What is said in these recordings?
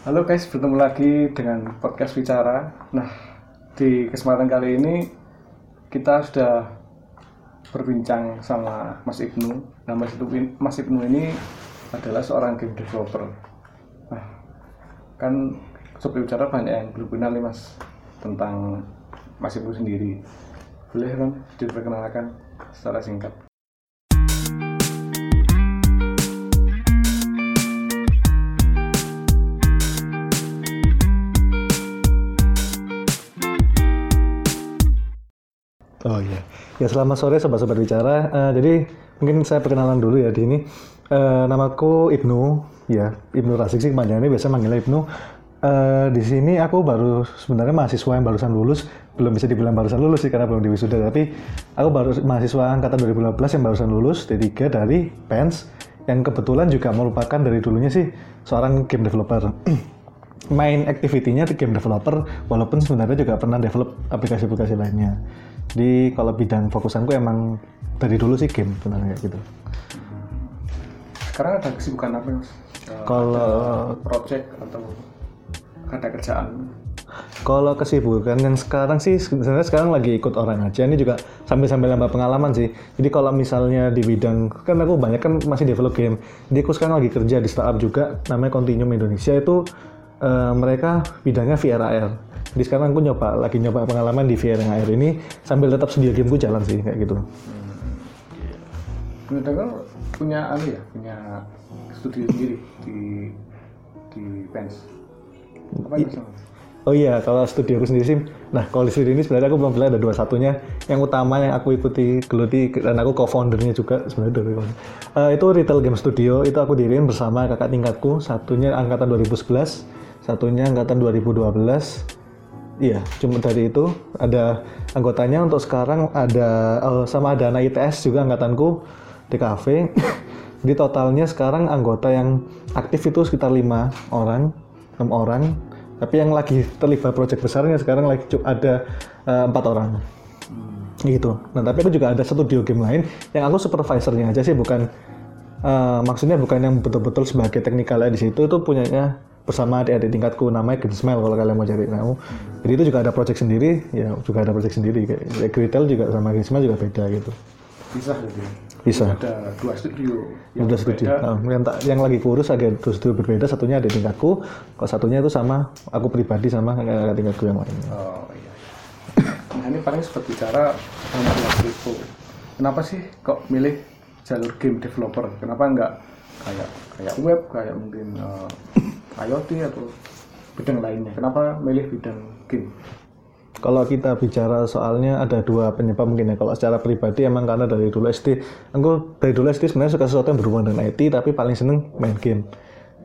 Halo guys, bertemu lagi dengan podcast Bicara. Nah, di kesempatan kali ini kita sudah berbincang sama Mas Ibnu. Nah, Mas Ibnu, Mas Ibnu ini adalah seorang game developer. Nah, kan sobat bicara banyak yang belum kenal nih Mas tentang Mas Ibnu sendiri. Boleh kan diperkenalkan secara singkat? Ya selamat sore sobat-sobat bicara. Eh, jadi mungkin saya perkenalan dulu ya di ini. Eh, namaku Ibnu, ya Ibnu Rasik sih kepanjangannya biasa manggilnya Ibnu. Eh, di sini aku baru sebenarnya mahasiswa yang barusan lulus, belum bisa dibilang barusan lulus sih karena belum diwisuda, tapi aku baru mahasiswa angkatan 2015 yang barusan lulus D3 dari PENS yang kebetulan juga merupakan dari dulunya sih seorang game developer. main activity-nya di game developer walaupun sebenarnya juga pernah develop aplikasi-aplikasi lainnya. Jadi kalau bidang fokusanku emang dari dulu sih game sebenarnya kayak gitu. Sekarang ada kesibukan apa Mas? Eh, Kalau project atau ada kerjaan? kalau kesibukan yang sekarang sih sebenarnya sekarang lagi ikut orang aja ini juga sambil-sambil nambah pengalaman sih. Jadi kalau misalnya di bidang kan aku banyak kan masih develop game. Jadi aku sekarang lagi kerja di startup juga namanya Continuum Indonesia itu eh, mereka bidangnya VR AR. Jadi sekarang aku nyoba lagi nyoba pengalaman di VR AR ini sambil tetap studio gameku jalan sih kayak gitu. Punya dengar punya anu ya, punya studio sendiri di di Pens. Apa yang Mas? Oh iya, kalau studio aku sendiri sih, nah kalau di studio ini sebenarnya aku belum bilang ada dua satunya. Yang utama yang aku ikuti, geluti, dan aku co-foundernya juga sebenarnya dari Eh, itu Retail Game Studio, itu aku diriin bersama kakak tingkatku, satunya angkatan 2011, satunya angkatan 2012. Iya, cuma dari itu ada anggotanya untuk sekarang ada eh, sama ada anak ITS juga angkatanku di kafe. Di totalnya sekarang anggota yang aktif itu sekitar lima orang, enam orang. Tapi yang lagi terlibat proyek besarnya sekarang lagi ada eh, empat orang. Gitu. Nah tapi aku juga ada satu studio game lain yang aku supervisornya aja sih bukan eh, maksudnya bukan yang betul-betul sebagai teknikalnya di situ itu punyanya bersama adik-adik tingkatku namanya Smile kalau kalian mau cari tahu. Jadi itu juga ada project sendiri, ya juga ada project sendiri kayak Retail juga sama Smile juga beda gitu. Bisa jadi. Bisa. Ada dua studio Udah studio. Nah, yang, tak- yang lagi kurus ada dua studio berbeda, satunya ada tingkatku, kalau satunya itu sama aku pribadi sama kakak tingkatku yang lainnya. Oh iya. Nah ini paling bicara sama waktu itu. Kenapa sih kok milih jalur game developer? Kenapa nggak kayak kayak web, kayak mungkin eh, IoT atau bidang lainnya? Kenapa milih bidang game? Kalau kita bicara soalnya ada dua penyebab mungkin ya. Kalau secara pribadi emang karena dari dulu SD, aku dari dulu SD sebenarnya suka sesuatu yang berhubungan dengan IT, tapi paling seneng main game.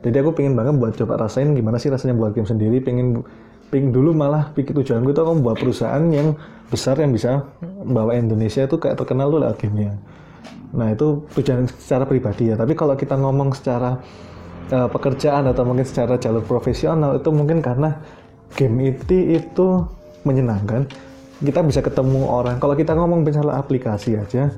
Jadi aku pengen banget buat coba rasain gimana sih rasanya buat game sendiri. Pengen, pengen dulu malah pikir tujuan gue itu aku membuat perusahaan yang besar yang bisa membawa Indonesia itu kayak terkenal tuh lewat gamenya. Nah itu tujuan secara pribadi ya. Tapi kalau kita ngomong secara eh, pekerjaan atau mungkin secara jalur profesional itu mungkin karena game itu itu menyenangkan. Kita bisa ketemu orang. Kalau kita ngomong misalnya aplikasi aja,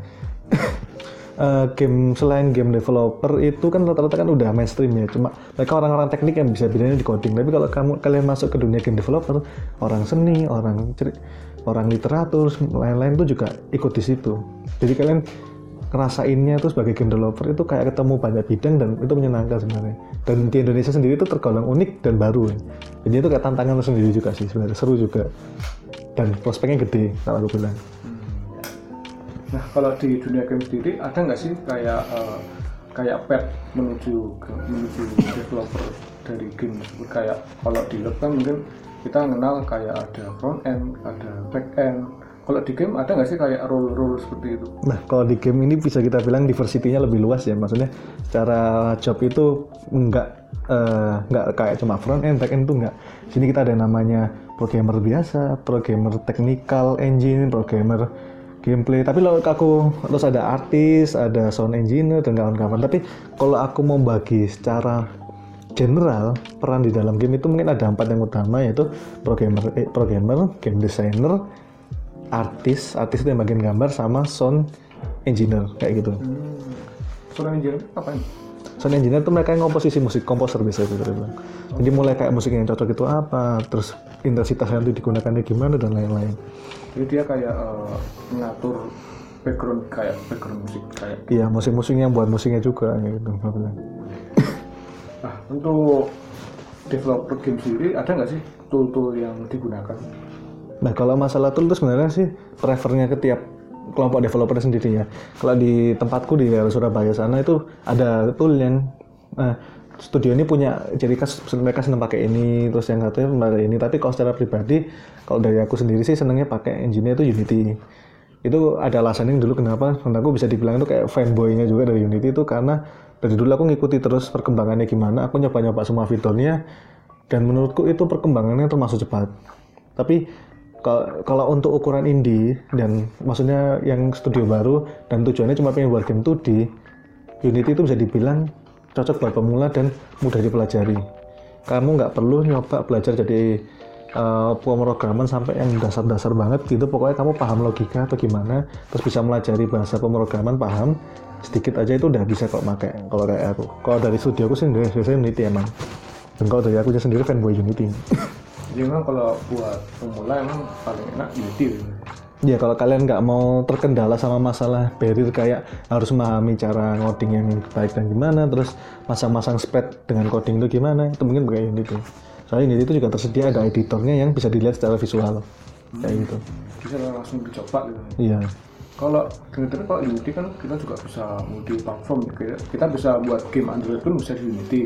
eh, game selain game developer itu kan rata-rata kan udah mainstream ya. Cuma mereka orang-orang teknik yang bisa bedanya di coding. Tapi kalau kamu kalian masuk ke dunia game developer, orang seni, orang orang literatur, lain-lain itu juga ikut di situ. Jadi kalian ngerasainnya tuh sebagai game developer itu kayak ketemu banyak bidang dan itu menyenangkan sebenarnya. Dan di Indonesia sendiri itu tergolong unik dan baru. ya. Jadi itu kayak tantangan sendiri juga sih sebenarnya seru juga. Dan prospeknya gede kalau aku bilang. Nah kalau di dunia game sendiri ada nggak sih kayak eh, kayak pet menuju menuju developer dari game kayak kalau di web kan mungkin kita mengenal kayak ada front end, ada back end. Kalau di game ada nggak sih kayak role-role seperti itu? Nah, kalau di game ini bisa kita bilang diversity-nya lebih luas ya. Maksudnya secara job itu nggak eh, nggak kayak cuma front end, back end itu nggak. Sini kita ada namanya programmer biasa, programmer technical engine, programmer gameplay. Tapi kalau aku terus ada artis, ada sound engineer dan kawan-kawan. Tapi kalau aku mau bagi secara general peran di dalam game itu mungkin ada empat yang utama yaitu programmer, eh, programmer, game designer, artis, artis itu yang bagian gambar sama sound engineer kayak gitu. Sound engineer apa ini? sound engineer itu mereka yang komposisi musik komposer biasa gitu bilang jadi mulai kayak musik yang cocok itu apa terus intensitas yang itu digunakannya gimana dan lain-lain Jadi dia kayak eh, mengatur background kayak background musik kayak. iya musik-musiknya buat musiknya juga gitu. Nah untuk developer game sendiri ada nggak sih tool-tool yang digunakan? Nah kalau masalah tool itu sebenarnya sih prefernya ke tiap kelompok developer sendiri ya. Kalau di tempatku di daerah Surabaya sana itu ada tool yang nah, studio ini punya jadi kas mereka seneng pakai ini terus yang katanya pakai ini. Tapi kalau secara pribadi kalau dari aku sendiri sih senengnya pakai engine-nya itu Unity. Itu ada alasannya dulu kenapa aku bisa dibilang itu kayak fanboy-nya juga dari Unity itu karena dari dulu aku ngikuti terus perkembangannya gimana. Aku nyoba-nyoba semua fiturnya dan menurutku itu perkembangannya termasuk cepat. Tapi kalau untuk ukuran indie dan maksudnya yang studio baru dan tujuannya cuma pengen buat game 2D Unity itu bisa dibilang cocok buat pemula dan mudah dipelajari. Kamu nggak perlu nyoba belajar jadi uh, pemrograman sampai yang dasar-dasar banget gitu. Pokoknya kamu paham logika atau gimana terus bisa melajari bahasa pemrograman paham. Sedikit aja itu udah bisa kok pakai kalau kayak aku. Kalau dari studio aku sendiri biasanya Unity emang. Dan kalau dari aku sendiri fanboy Unity memang kalau buat pemula emang paling enak Unity. gitu. Ya kalau kalian nggak mau terkendala sama masalah barrier kayak harus memahami cara ngoding yang baik dan gimana, terus masang-masang spread dengan coding itu gimana, itu mungkin pakai Unity. Soalnya Unity itu juga tersedia ada editornya yang bisa dilihat secara visual, kayak gitu. Bisa langsung dicoba gitu. Iya. Kalau dengar kalau Unity kan kita juga bisa multi platform ya. Kita- Kita bisa buat game Android pun bisa di Unity.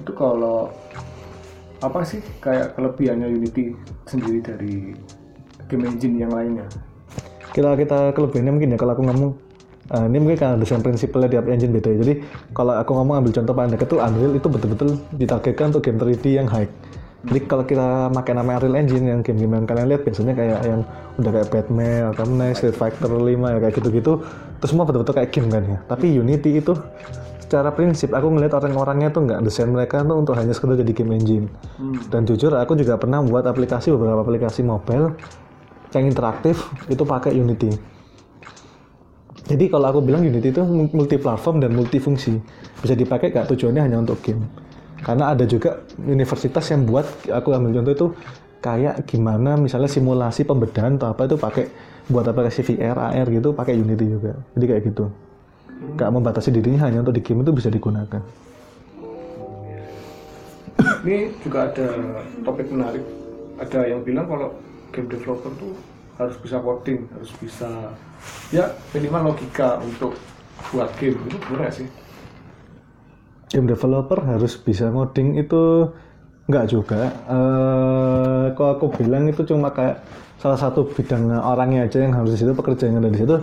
Itu kalau apa sih kayak kelebihannya Unity sendiri dari game engine yang lainnya? Kita kita kelebihannya mungkin ya kalau aku ngomong eh, ini mungkin karena desain prinsipnya tiap engine beda ya. Jadi kalau aku ngomong ambil contoh paling dekat tuh Unreal itu betul-betul ditargetkan untuk game 3D yang high. Jadi kalau kita pakai nama Unreal Engine yang game-game yang kalian lihat biasanya kayak yang udah kayak Batman, Arkham Knight, Street Fighter 5 ya kayak gitu-gitu. Terus semua betul-betul kayak game kan ya. Tapi Unity itu secara prinsip aku ngeliat orang-orangnya tuh nggak desain mereka tuh untuk hanya sekedar jadi game engine. Dan jujur aku juga pernah buat aplikasi beberapa aplikasi mobile yang interaktif itu pakai Unity. Jadi kalau aku bilang Unity itu multi platform dan multifungsi. Bisa dipakai gak tujuannya hanya untuk game. Karena ada juga universitas yang buat aku ambil contoh itu kayak gimana misalnya simulasi pembedahan atau apa itu pakai buat aplikasi VR, AR gitu pakai Unity juga. Jadi kayak gitu. Gak membatasi dirinya hanya untuk di game itu bisa digunakan. Ini juga ada topik menarik. Ada yang bilang kalau game developer tuh harus bisa coding, harus bisa ya minimal logika untuk buat game itu benar sih? game developer harus bisa ngoding itu nggak juga. Eh kalau aku bilang itu cuma kayak salah satu bidang orangnya aja yang harus di situ pekerjaannya ada di situ.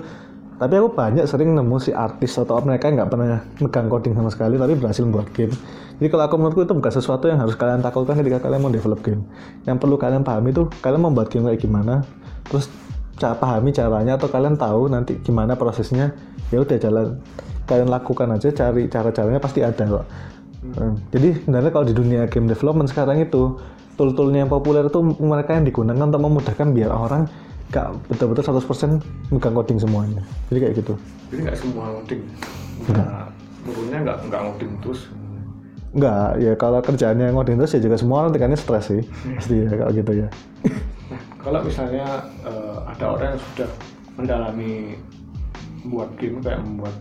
Tapi aku banyak sering nemu si artis atau mereka nggak pernah megang coding sama sekali tapi berhasil membuat game. Jadi kalau aku menurutku itu bukan sesuatu yang harus kalian takutkan ketika kalian mau develop game. Yang perlu kalian pahami itu kalian membuat game kayak gimana, terus cara pahami caranya atau kalian tahu nanti gimana prosesnya. Ya udah jalan kalian lakukan aja cari cara-caranya pasti ada kok. Hmm, Jadi sebenarnya kalau di dunia game development sekarang itu tool-toolnya yang populer itu mereka yang digunakan untuk memudahkan biar orang gak betul-betul 100% megang coding semuanya. Jadi kayak gitu. Jadi nggak semua ngoding. Nggak, turunnya nggak nggak ngoding terus. Enggak, ya kalau kerjaannya ngoding terus ya juga semua orang tekannya stres sih. Pasti ya kalau gitu ya. Nah, kalau misalnya eh, ada orang yang sudah mendalami membuat game kayak membuat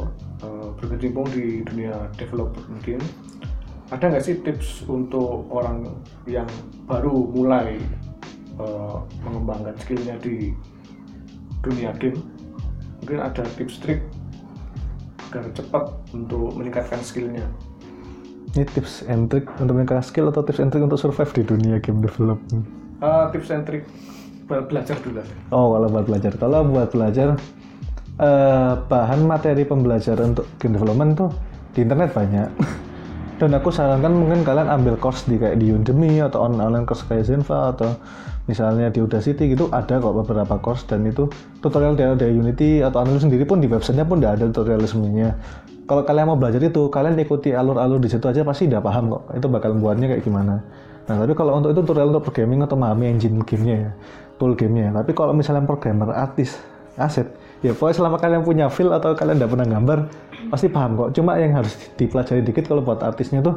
eh, berkecimpung di dunia developer mungkin ada nggak sih tips untuk orang yang baru mulai eh, mengembangkan skillnya di dunia game mungkin ada tips trik agar cepat untuk meningkatkan skillnya Ini tips and trick untuk meningkatkan skill atau tips and trick untuk survive di dunia game development? Eh, tips and trik be- belajar dulu. Oh, kalau buat belajar. Kalau buat belajar, eh, bahan materi pembelajaran untuk game development tuh di internet banyak. Dan aku sarankan mungkin kalian ambil course di kayak di Udemy atau on- online course kayak Zenva atau misalnya di Udacity gitu ada kok beberapa course dan itu tutorial dari, dari Unity atau Unreal sendiri pun di websitenya pun udah ada tutorial resminya. Kalau kalian mau belajar itu, kalian ikuti alur-alur di situ aja pasti udah paham kok. Itu bakal buatnya kayak gimana. Nah, tapi kalau untuk itu tutorial untuk programming atau memahami engine gamenya ya, tool gamenya. Tapi kalau misalnya programmer artis aset ya pokoknya selama kalian punya feel atau kalian tidak pernah gambar pasti paham kok. Cuma yang harus dipelajari dikit kalau buat artisnya tuh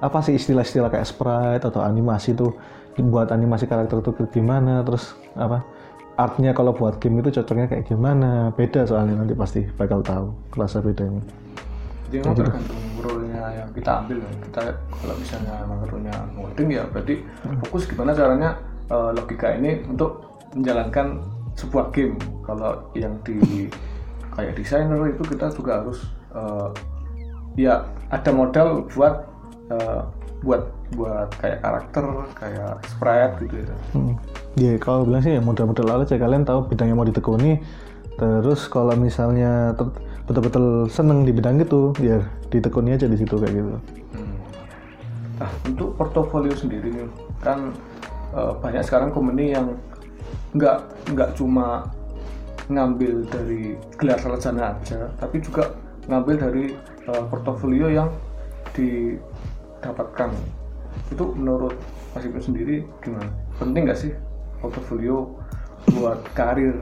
apa sih istilah-istilah kayak sprite atau animasi tuh? Buat animasi karakter itu gimana? Terus apa? Artnya kalau buat game itu cocoknya kayak gimana? Beda soalnya nanti pasti bakal tahu kerasa bedanya. Jadi memang tergantung role-nya yang kita ambil kan. Kita kalau misalnya emang role-nya modding ya berarti fokus gimana caranya eh, logika ini untuk menjalankan sebuah game. Kalau yang di kayak desainer itu kita juga harus eh, ya ada modal buat eh, buat buat kayak karakter, kayak sprite gitu ya. Hmm. Ya kalau bilang sih ya modal-modal awal aja kalian tahu bidang yang mau ditekuni. Terus kalau misalnya betul-betul seneng di bidang itu, ya ditekuni aja di situ kayak gitu. Nah, untuk portofolio sendiri nih, kan eh, banyak sekarang company yang nggak nggak cuma ngambil dari gelar sarjana aja, tapi juga ngambil dari eh, portofolio yang didapatkan. Itu menurut Mas Ibnu sendiri gimana? Penting nggak sih portofolio buat karir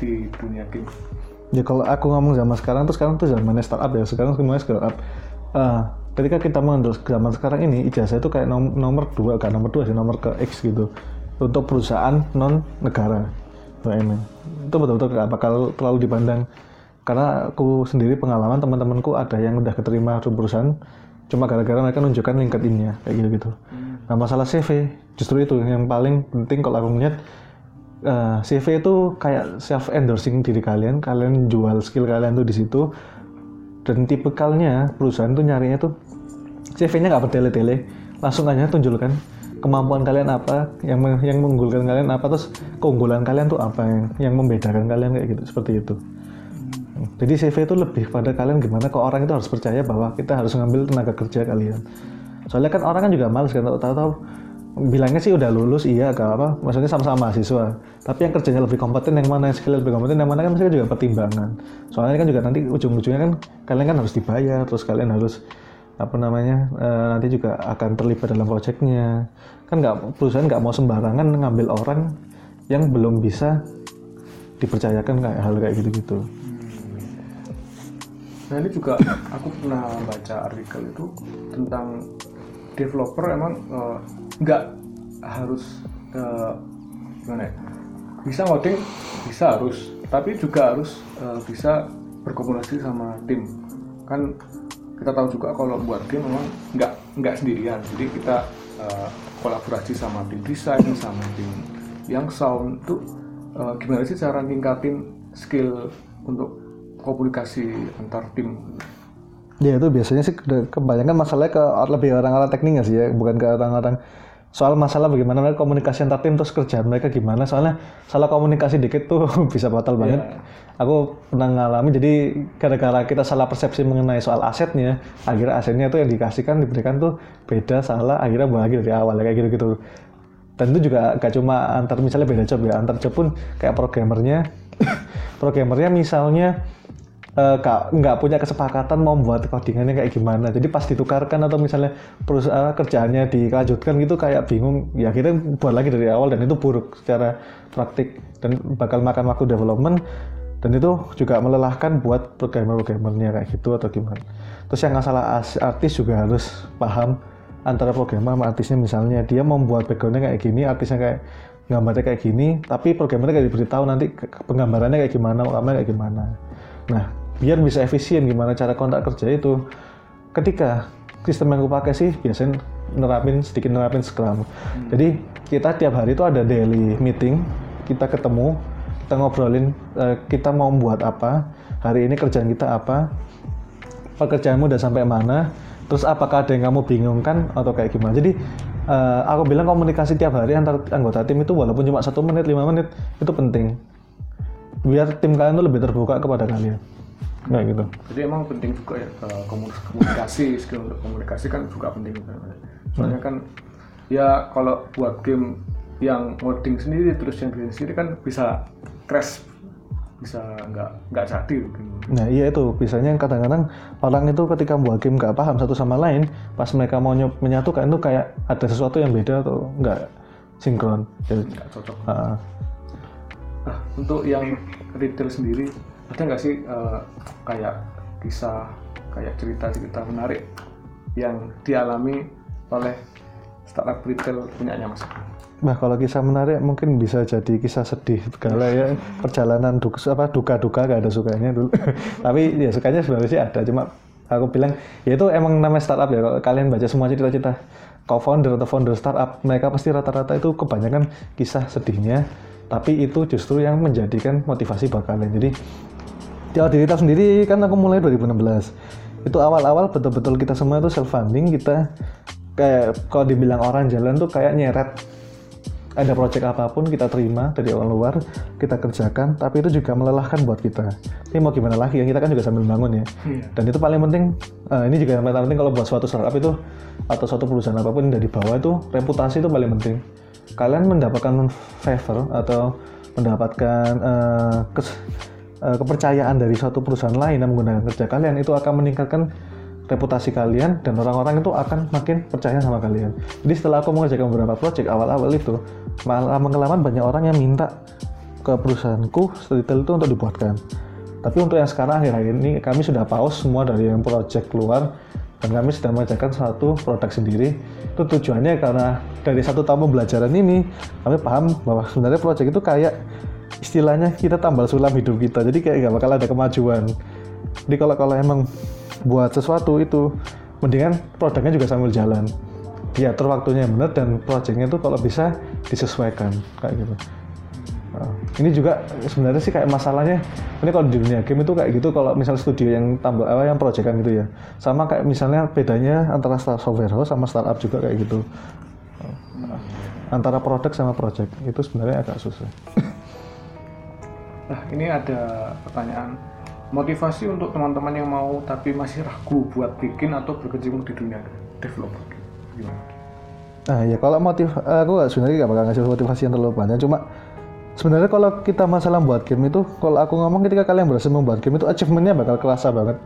di dunia game? Ya kalau aku ngomong zaman sekarang tuh sekarang tuh zamannya startup ya. Sekarang semuanya startup. Eh, ketika kita mengambil zaman sekarang ini ijazah itu kayak nom- nomor dua kan nomor dua sih nomor ke X gitu untuk perusahaan non negara BUMN itu betul-betul nggak bakal terlalu dipandang. Karena aku sendiri pengalaman teman-temanku ada yang udah keterima di perusahaan cuma gara-gara mereka nunjukkan LinkedIn-nya kayak gitu-gitu. Nah masalah CV justru itu yang paling penting kalau aku ngeliat eh, CV itu kayak self endorsing diri kalian, kalian jual skill kalian tuh di situ dan tipikalnya perusahaan tuh nyarinya tuh CV-nya nggak bertele-tele, langsung aja tunjukkan kemampuan kalian apa, yang yang mengunggulkan kalian apa, terus keunggulan kalian tuh apa yang yang membedakan kalian kayak gitu seperti itu. Jadi CV itu lebih pada kalian gimana kok orang itu harus percaya bahwa kita harus ngambil tenaga kerja kalian. Soalnya kan orang kan juga males kan tahu-tahu bilangnya sih udah lulus iya gak apa maksudnya sama-sama mahasiswa tapi yang kerjanya lebih kompeten yang mana yang skill lebih kompeten yang mana kan maksudnya juga pertimbangan soalnya kan juga nanti ujung-ujungnya kan kalian kan harus dibayar terus kalian harus apa namanya eh, nanti juga akan terlibat dalam proyeknya kan nggak perusahaan nggak mau sembarangan ngambil orang yang belum bisa dipercayakan kayak hal kayak gitu-gitu. Nah ini juga aku pernah baca artikel itu tentang developer emang eh, nggak harus eh, gimana ya bisa ngoding bisa harus tapi juga harus eh, bisa berkomunikasi sama tim. Kan kita tahu juga kalau buat game memang nggak nggak sendirian. Jadi kita eh, kolaborasi sama tim desain sama tim yang sound. Itu eh, gimana sih cara ningkatin skill untuk komunikasi antar tim? Ya itu biasanya sih ke- kebanyakan masalahnya ke lebih orang-orang tekniknya sih ya, bukan ke orang-orang soal masalah bagaimana mereka komunikasi antar tim terus kerjaan mereka gimana soalnya salah komunikasi dikit tuh bisa batal banget. Aku pernah ngalami jadi gara-gara kita salah persepsi mengenai soal asetnya, akhirnya asetnya tuh yang dikasihkan diberikan tuh beda salah akhirnya lagi dari awal ya, kayak gitu-gitu. Dan itu juga gak cuma antar misalnya beda job ya, antar job pun kayak programmernya, programmernya misalnya eh, nggak nggak punya kesepakatan mau membuat codingannya kayak gimana. Jadi pas ditukarkan atau misalnya perusahaan kerjaannya dilanjutkan gitu kayak bingung. Ya kita buat lagi dari awal dan itu buruk secara praktik dan bakal makan waktu development dan itu juga melelahkan buat programmer-programmernya kayak gitu atau gimana. Terus yang masalah as- artis juga harus paham antara programmer sama artisnya misalnya dia membuat backgroundnya kayak gini, artisnya kayak gambarnya kayak gini, tapi programmernya kayak diberitahu nanti penggambarannya kayak gimana, kameranya kayak gimana. Nah, biar bisa efisien gimana cara kontrak kerja itu, ketika sistem yang aku pakai sih biasanya nerapin sedikit nerapin Scrum. Jadi kita tiap hari itu ada daily meeting, kita ketemu, kita ngobrolin eh, kita mau membuat apa, hari ini kerjaan kita apa, pekerjaanmu udah sampai mana, terus apakah ada yang kamu bingungkan atau kayak gimana. Jadi eh, aku bilang komunikasi tiap hari antar anggota tim itu walaupun cuma satu menit, lima menit itu penting. Biar tim kalian tuh lebih terbuka kepada kalian. Kayak gitu. jadi emang penting juga ya eh, komunikasi, skill untuk komunikasi kan juga penting juga. soalnya kan ya kalau buat game yang modding sendiri terus yang bikin sendiri kan bisa crash bisa nggak nggak jadi Nah iya itu, biasanya kadang-kadang orang itu ketika membuat game nggak paham satu sama lain, pas mereka mau menyatukan itu kayak ada sesuatu yang beda atau nggak sinkron. Jadi, nggak cocok ah, Nah, untuk yang retail sendiri ada nggak sih eh, kayak kisah kayak cerita-cerita menarik yang dialami oleh startup retail punyanya Mas? Nah kalau kisah menarik mungkin bisa jadi kisah sedih segala ya. Perjalanan duka apa duka duka gak ada sukanya dulu. Tapi ya sukanya sebenarnya sih ada. Cuma aku bilang ya itu emang namanya startup ya. Kalau kalian baca semua cerita-cerita co-founder atau founder startup mereka pasti rata-rata itu kebanyakan kisah sedihnya. Tapi itu justru yang menjadikan motivasi buat kalian. Jadi diri kita sendiri kan aku mulai 2016 itu awal-awal betul-betul kita semua itu self funding kita kayak kalau dibilang orang jalan tuh kayak nyeret. Ada project apa pun kita terima dari orang luar kita kerjakan tapi itu juga melelahkan buat kita. Ini mau gimana lagi ya? Kita kan juga sambil bangun ya. Iya. dan itu paling penting eh, ini juga yang paling penting kalau buat suatu startup itu atau suatu perusahaan apa pun yang dari bawah itu reputasi itu paling penting. Kalian mendapatkan favor atau mendapatkan eh, kes- eh, kepercayaan dari suatu perusahaan lain yang menggunakan kerja kalian itu akan meningkatkan reputasi kalian dan orang-orang itu akan makin percaya sama kalian. Jadi setelah aku mengerjakan beberapa project awal-awal itu, malah kelamaan banyak orang yang minta ke perusahaanku retail itu untuk dibuatkan. Tapi untuk yang sekarang akhir-akhir ini kami sudah pause semua dari yang project keluar dan kami sedang mengerjakan satu produk sendiri. Itu tujuannya karena dari satu tahun pembelajaran ini kami paham bahwa sebenarnya project itu kayak istilahnya kita tambal sulam hidup kita. Jadi kayak nggak bakal ada kemajuan. Jadi kalau kalau emang buat sesuatu itu mendingan produknya juga sambil jalan. Diatur waktunya yang benar dan projectnya itu kalau bisa disesuaikan kayak gitu. Nah, ini juga sebenarnya sih kayak masalahnya ini kalau di dunia game itu kayak gitu. Kalau misal studio yang tambah apa yang proyekan gitu ya. Sama kayak misalnya bedanya antara start software house sama startup juga kayak gitu. Nah, antara produk sama project itu sebenarnya agak susah Nah, ini ada pertanyaan. Motivasi untuk teman-teman yang mau tapi masih ragu buat bikin atau berkecimpung di dunia developer. Gimana? Nah ya kalau motiv, aku sebenarnya nggak bakal ngasih motivasi yang terlalu banyak. Cuma sebenarnya kalau kita masalah buat game itu, kalau aku ngomong ketika kalian berhasil membuat game itu achievementnya bakal kerasa banget.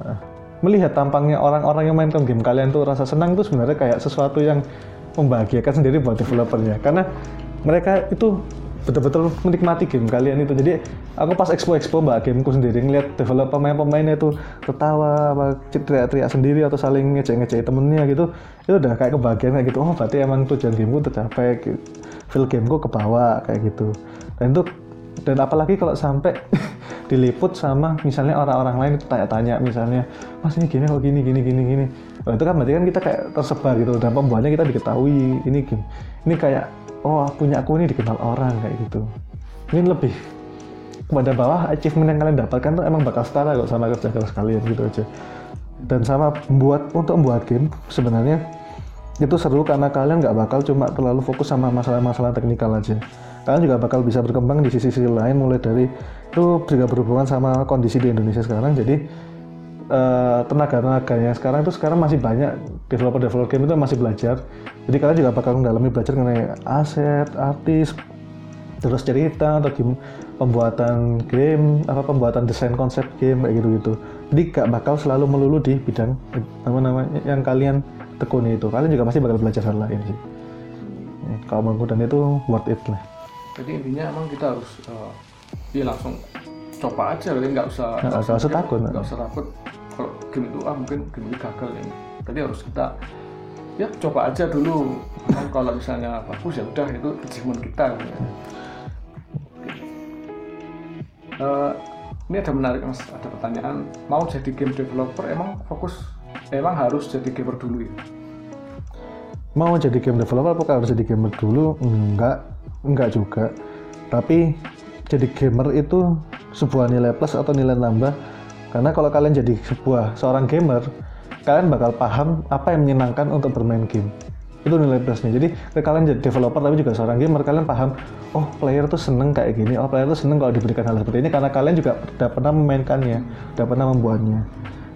Nah, melihat tampangnya orang-orang yang mainkan game kalian tuh rasa senang itu sebenarnya kayak sesuatu yang membahagiakan sendiri buat developernya. Karena mereka itu betul-betul menikmati game kalian itu. Jadi aku pas expo-expo mbak gameku sendiri ngeliat developer pemain-pemainnya itu ketawa, apa, teriak-teriak sendiri atau saling ngecek-ngecek temennya gitu, itu udah kayak kebahagiaan kayak gitu. Oh berarti emang tujuan gameku tercapai, gitu. feel gameku ke bawah kayak gitu. Dan itu dan apalagi kalau sampai diliput sama misalnya orang-orang lain itu tanya-tanya misalnya mas ini gini kok gini gini gini gini Wah, itu kan berarti kan kita kayak tersebar gitu dan pembuatnya kita diketahui ini game ini kayak oh punya aku ini dikenal orang kayak gitu. Ini lebih kepada bawah achievement yang kalian dapatkan tuh emang bakal setara kok sama kerja keras kalian gitu aja. Dan sama membuat untuk membuat game sebenarnya itu seru karena kalian nggak bakal cuma terlalu fokus sama masalah-masalah teknikal aja. Kalian juga bakal bisa berkembang di sisi-sisi lain mulai dari itu juga berhubungan sama kondisi di Indonesia sekarang. Jadi eh, tenaga-tenaganya. Sekarang itu sekarang masih banyak developer-developer game itu masih belajar. Jadi kalian juga bakal mendalami belajar mengenai aset, artis, terus cerita atau game pembuatan game apa pembuatan desain konsep game kayak gitu gitu jadi gak bakal selalu melulu di bidang apa namanya yang kalian tekuni itu. Kalian juga pasti bakal belajar hal lain sih. Hmm, kalau menurutku dan itu worth it lah. Jadi intinya emang kita harus eh, ya langsung coba aja, jadi nggak usah Nggak usah takut, nggak usah takut. Game itu ah mungkin game ini gagal ini. Tadi harus kita ya coba aja dulu. Emang kalau misalnya bagus ya udah itu achievement kita. gitu ya. Eh, ini ada menarik mas, ada pertanyaan mau jadi game developer emang fokus emang harus jadi gamer dulu ya? mau jadi game developer apakah harus jadi gamer dulu enggak enggak juga tapi jadi gamer itu sebuah nilai plus atau nilai tambah karena kalau kalian jadi sebuah seorang gamer kalian bakal paham apa yang menyenangkan untuk bermain game. Itu nilai plusnya. Jadi kalian jadi developer tapi juga seorang gamer kalian paham oh player tuh seneng kayak gini oh player tuh seneng kalau diberikan hal seperti ini karena kalian juga udah pernah memainkannya udah pernah membuatnya.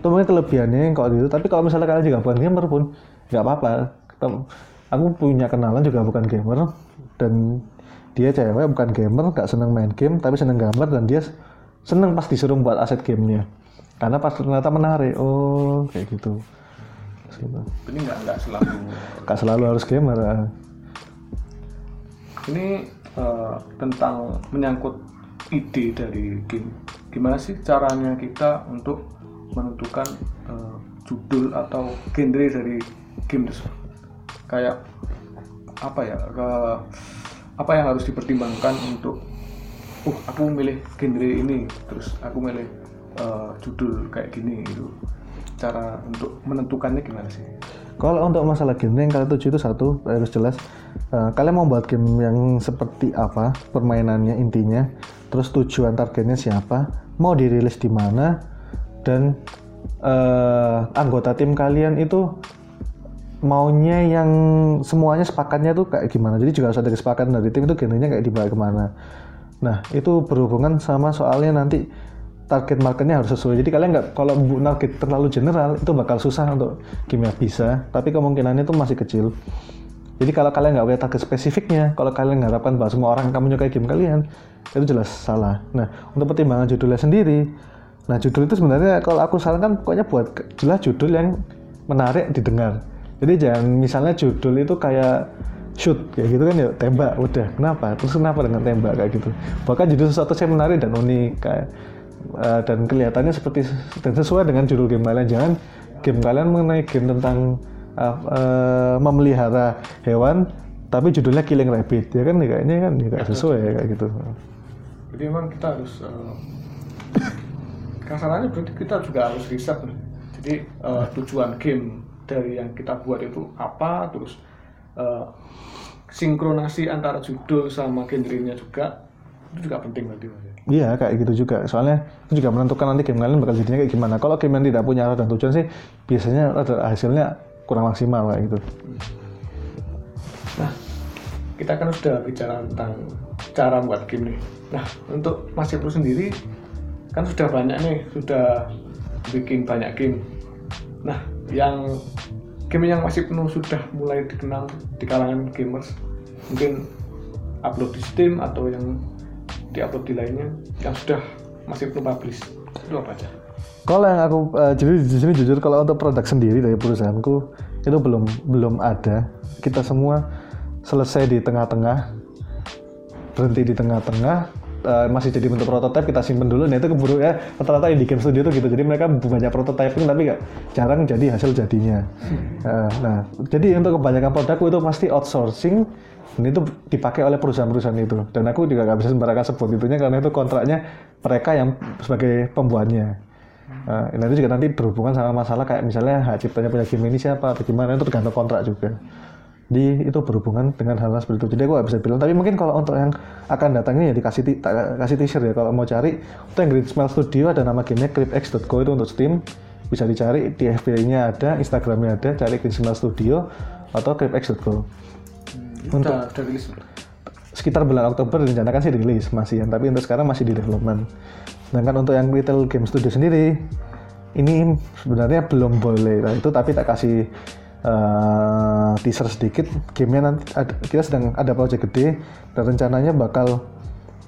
Itu mungkin kelebihannya kalau gitu. Tapi kalau misalnya kalian juga bukan gamer pun nggak apa-apa. Aku punya kenalan juga bukan gamer dan dia cewek bukan gamer nggak seneng main game tapi seneng gambar dan dia seneng pas disuruh buat aset gamenya karena pas ternyata menarik. Oh kayak gitu. Gitu. Ini nggak nggak selalu. Nggak selalu harus gamer ah. ini eh, tentang menyangkut ide dari game. Gimana sih caranya kita untuk menentukan uh, judul atau genre dari game tersebut? Kayak apa ya ke, apa yang harus dipertimbangkan untuk uh aku milih genre ini terus aku milih uh, judul kayak gini gitu cara untuk menentukannya gimana sih? Kalau untuk masalah game yang kalian tuju itu satu harus jelas. Uh, kalian mau buat game yang seperti apa permainannya intinya terus tujuan targetnya siapa mau dirilis di mana dan uh, anggota tim kalian itu maunya yang semuanya sepakatnya tuh kayak gimana. Jadi juga harus ada kesepakatan dari tim itu genrenya kayak dibawa ke mana. Nah itu berhubungan sama soalnya nanti target marketnya harus sesuai. Jadi kalian nggak kalau target terlalu general itu bakal susah untuk yang bisa, tapi kemungkinannya itu masih kecil. Jadi kalau kalian nggak punya target spesifiknya, kalau kalian mengharapkan bahwa semua orang akan menyukai game kalian, itu jelas salah. Nah, untuk pertimbangan judulnya sendiri, nah judul itu sebenarnya kalau aku sarankan pokoknya buat jelas judul yang menarik didengar. Jadi jangan misalnya judul itu kayak shoot kayak gitu kan ya tembak udah kenapa terus kenapa dengan tembak kayak gitu bahkan judul sesuatu saya menarik dan unik kayak uh, dan kelihatannya seperti dan sesuai dengan judul game kalian. Jangan game kalian mengenai game tentang uh, uh, memelihara hewan tapi judulnya Killing Rabbit. Ya kan? Kayaknya kan ya, kayak sesuai ya, kayak gitu. Jadi memang kita harus uh, kasarannya berarti kita juga harus riset jadi uh, tujuan game dari yang kita buat itu apa terus uh, sinkronasi antara judul sama genrenya juga itu juga penting berarti mas Iya kayak gitu juga. Soalnya itu juga menentukan nanti game kalian bakal jadinya kayak gimana. Kalau game yang tidak punya arah dan tujuan sih biasanya hasilnya kurang maksimal kayak gitu. Nah, kita kan sudah bicara tentang cara buat game nih. Nah, untuk Mas Ibnu sendiri kan sudah banyak nih, sudah bikin banyak game. Nah, yang game yang Mas Ibnu sudah mulai dikenal di kalangan gamers, mungkin upload di Steam atau yang diupload di lainnya yang sudah masih belum publish itu apa aja? Kalau yang aku uh, jadi di sini jujur kalau untuk produk sendiri dari perusahaanku itu belum belum ada. Kita semua selesai di tengah-tengah, berhenti di tengah-tengah, uh, masih jadi bentuk prototipe kita simpen dulu. Nah itu keburu ya rata-rata di game studio itu gitu. Jadi mereka banyak prototyping tapi nggak jarang jadi hasil jadinya. Uh, nah jadi untuk kebanyakan produkku itu pasti outsourcing dan itu dipakai oleh perusahaan-perusahaan itu. Dan aku juga nggak bisa sembarangan sebut itunya karena itu kontraknya mereka yang sebagai pembuatnya. Uh, nah, itu juga nanti berhubungan sama masalah kayak misalnya hak ciptanya punya game ini siapa atau gimana itu tergantung kontrak juga. Di itu berhubungan dengan hal, hal seperti itu. Jadi aku nggak bisa bilang. Tapi mungkin kalau untuk yang akan datangnya ya dikasih kasih teaser ya. Kalau mau cari itu yang Green Smile Studio ada nama gamenya CryptX.co itu untuk Steam. Bisa dicari di FB-nya ada Instagramnya ada cari Green Smile Studio atau CryptX.co untuk udah, rilis. sekitar bulan Oktober direncanakan sih rilis masih ya tapi untuk sekarang masih di development. Sedangkan untuk yang retail game studio sendiri ini sebenarnya belum boleh. Nah, itu tapi tak kasih uh, teaser sedikit. Gamenya nanti ada, kita sedang ada project gede dan rencananya bakal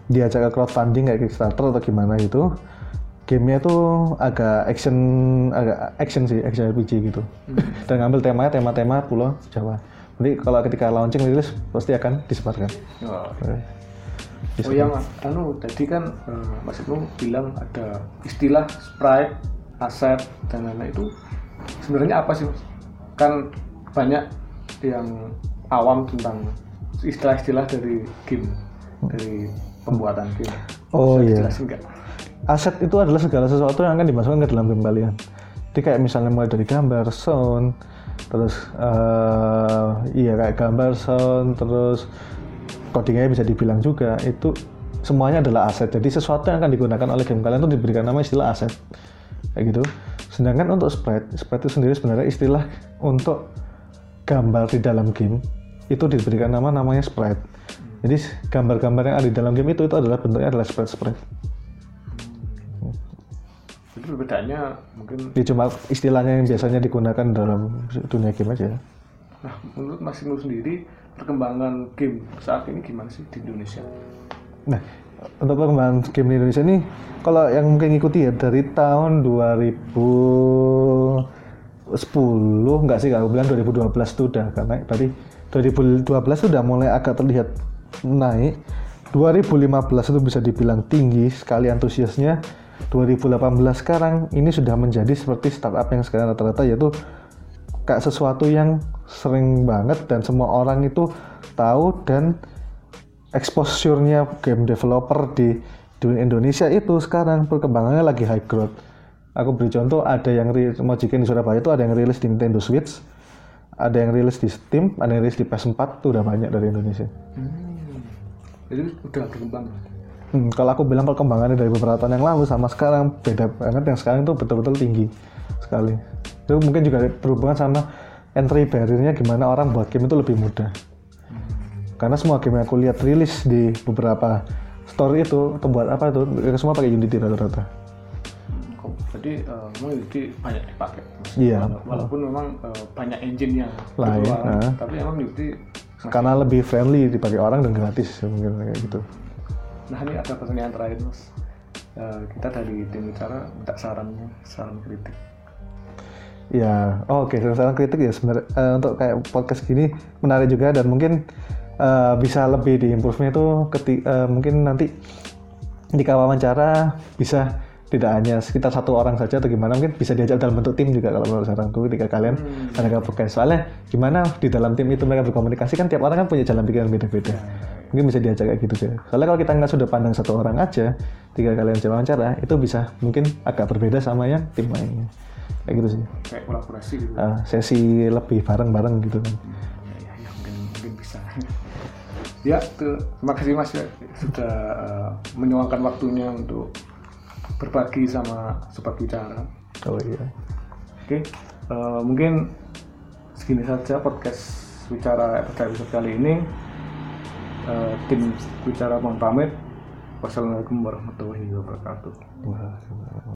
diajak ke crowdfunding kayak Kickstarter atau gimana gitu. Gamenya tuh agak action agak action sih action RPG gitu. Hmm. dan ngambil temanya tema-tema pulau Jawa Nanti kalau ketika launching rilis pasti akan disebarkan. Oh, okay. oh yang anu tadi kan uh, Mas Ibnu bilang ada istilah sprite, aset dan lain-lain itu sebenarnya apa sih? Kan banyak yang awam tentang istilah-istilah dari game, dari pembuatan game. Oh iya. Aset itu adalah segala sesuatu yang akan dimasukkan ke dalam game kalian. Jadi kayak misalnya mulai dari gambar, sound, terus uh, iya kayak gambar sound terus codingnya bisa dibilang juga itu semuanya adalah aset. Jadi sesuatu yang akan digunakan oleh game kalian itu diberikan nama istilah aset. Kayak gitu. Sedangkan untuk sprite sprite itu sendiri sebenarnya istilah untuk gambar di dalam game itu diberikan nama namanya sprite jadi gambar-gambar yang ada di dalam game itu itu adalah bentuknya adalah sprite sprite perbedaannya mungkin ya cuma istilahnya yang biasanya digunakan dalam dunia game aja. Nah menurut Mas Nur sendiri perkembangan game saat ini gimana sih di Indonesia? Nah untuk perkembangan game di Indonesia ini kalau yang mungkin ngikuti ya dari tahun 2010 enggak sih aku bilang 2012 itu udah naik. Berarti 2012 sudah mulai agak terlihat naik. 2015 itu bisa dibilang tinggi sekali antusiasnya 2018 sekarang ini sudah menjadi seperti startup yang sekarang rata-rata yaitu kayak sesuatu yang sering banget dan semua orang itu tahu dan exposure-nya game developer di dunia Indonesia itu sekarang perkembangannya lagi high growth. Aku beri contoh ada yang mau di Surabaya itu ada yang rilis di Nintendo Switch, ada yang rilis di Steam, ada yang rilis di PS4 itu udah banyak dari Indonesia. Hmm. Jadi udah berkembang. Hmm, kalau aku bilang perkembangannya dari beberapa tahun yang lalu sama sekarang beda banget yang sekarang itu betul-betul tinggi sekali. Itu mungkin juga berhubungan sama entry barrier-nya gimana orang buat game itu lebih mudah. Karena semua game yang aku lihat rilis di beberapa store itu atau buat apa itu semua pakai Unity rata-rata. Jadi memang Unity banyak dipakai. Iya. Wala- Walaupun memang eh, banyak engine yang Lain, nah. tapi emang Unity Karena lebih friendly dipakai orang dan gratis ya, mungkin kayak gitu. Nah ini ada pertanyaan terakhir mas. Eh, kita dari tim bicara minta sarannya, saran kritik. Ya, oh, oke. Saran kritik ya sebenarnya eh, untuk kayak podcast gini menarik juga dan mungkin eh, bisa lebih di improve-nya itu keti- eh, mungkin nanti di wawancara bisa tidak hanya sekitar satu orang saja atau gimana mungkin bisa diajak dalam bentuk tim juga kalau menurut saranku ketika kalian ada podcast soalnya gimana di dalam tim itu mereka berkomunikasi kan tiap orang kan punya jalan pikir yang beda-beda mungkin bisa diajak kayak gitu sih soalnya kalau kita nggak sudah pandang satu orang aja ketika kalian wawancara itu bisa mungkin agak berbeda sama yang tim lainnya kayak gitu sih Kayak kolaborasi gitu. uh, sesi lebih bareng-bareng gitu kan. Ya, ya, ya, mungkin mungkin bisa. ya, tuh, terima kasih mas ya sudah eh, menyuangkan waktunya untuk berbagi sama sobat bicara. Oh iya. Oke, eh, mungkin segini saja podcast bicara episode kali ini. Eh, tim bicara mohon pamit. Wassalamualaikum warahmatullahi wabarakatuh.